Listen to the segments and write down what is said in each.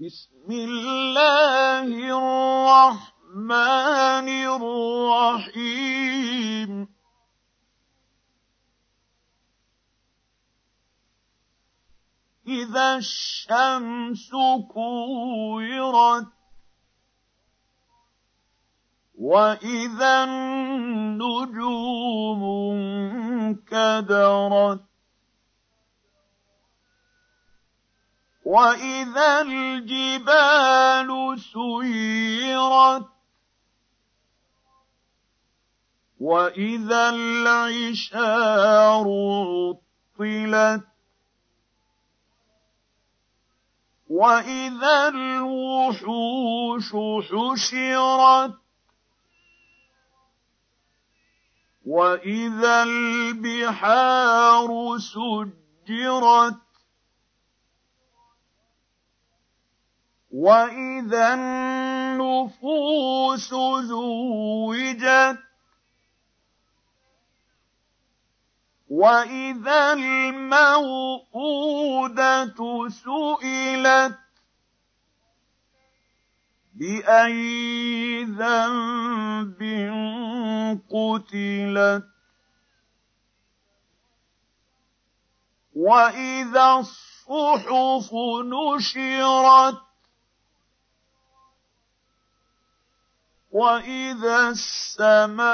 بسم الله الرحمن الرحيم. إذا الشمس كورت وإذا النجوم انكدرت واذا الجبال سيرت واذا العشار عطلت واذا الوحوش حشرت واذا البحار سجرت واذا النفوس زوجت واذا الموءوده سئلت باي ذنب قتلت واذا الصحف نشرت واذا السماء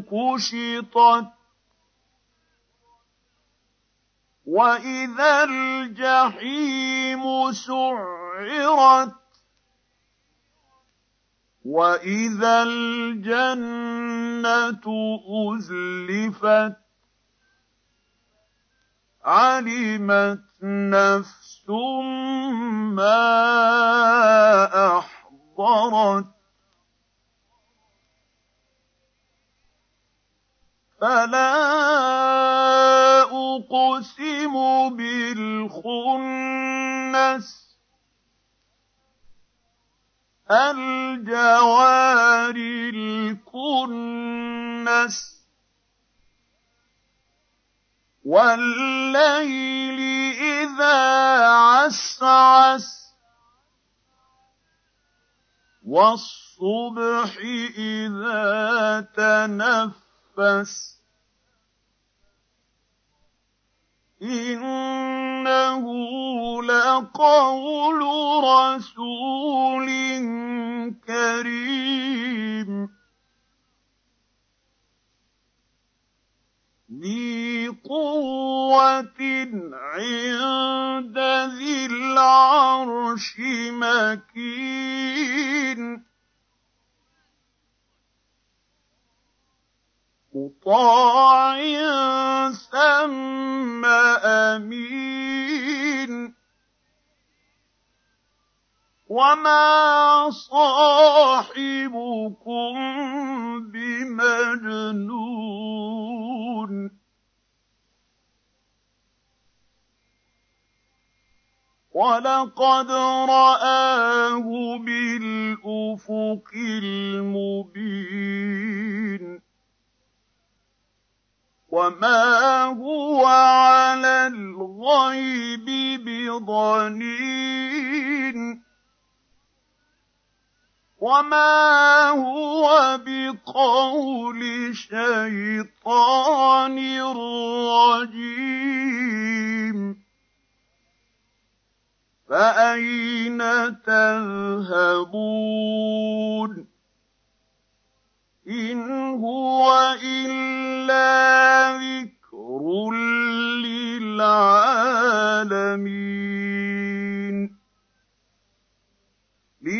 كشطت واذا الجحيم سعرت واذا الجنه ازلفت علمت نفس ما فَطَرَتْ فَلَا أُقْسِمُ بِالْخُنَّسِ. الْجَوَارِ الْكُنَّسِ. وَاللَّيْلِ إِذَا عَسْعَسَ. والصبح إذا تنفس. إنه لقول رسول كريم. ذي قوة عند ذي العرش مكين. مطاع ثم امين وما صاحبكم بمجنون ولقد راه بالافق المبين وما هو على الغيب بضنين وما هو بقول شيطان رجيم فاين تذهبون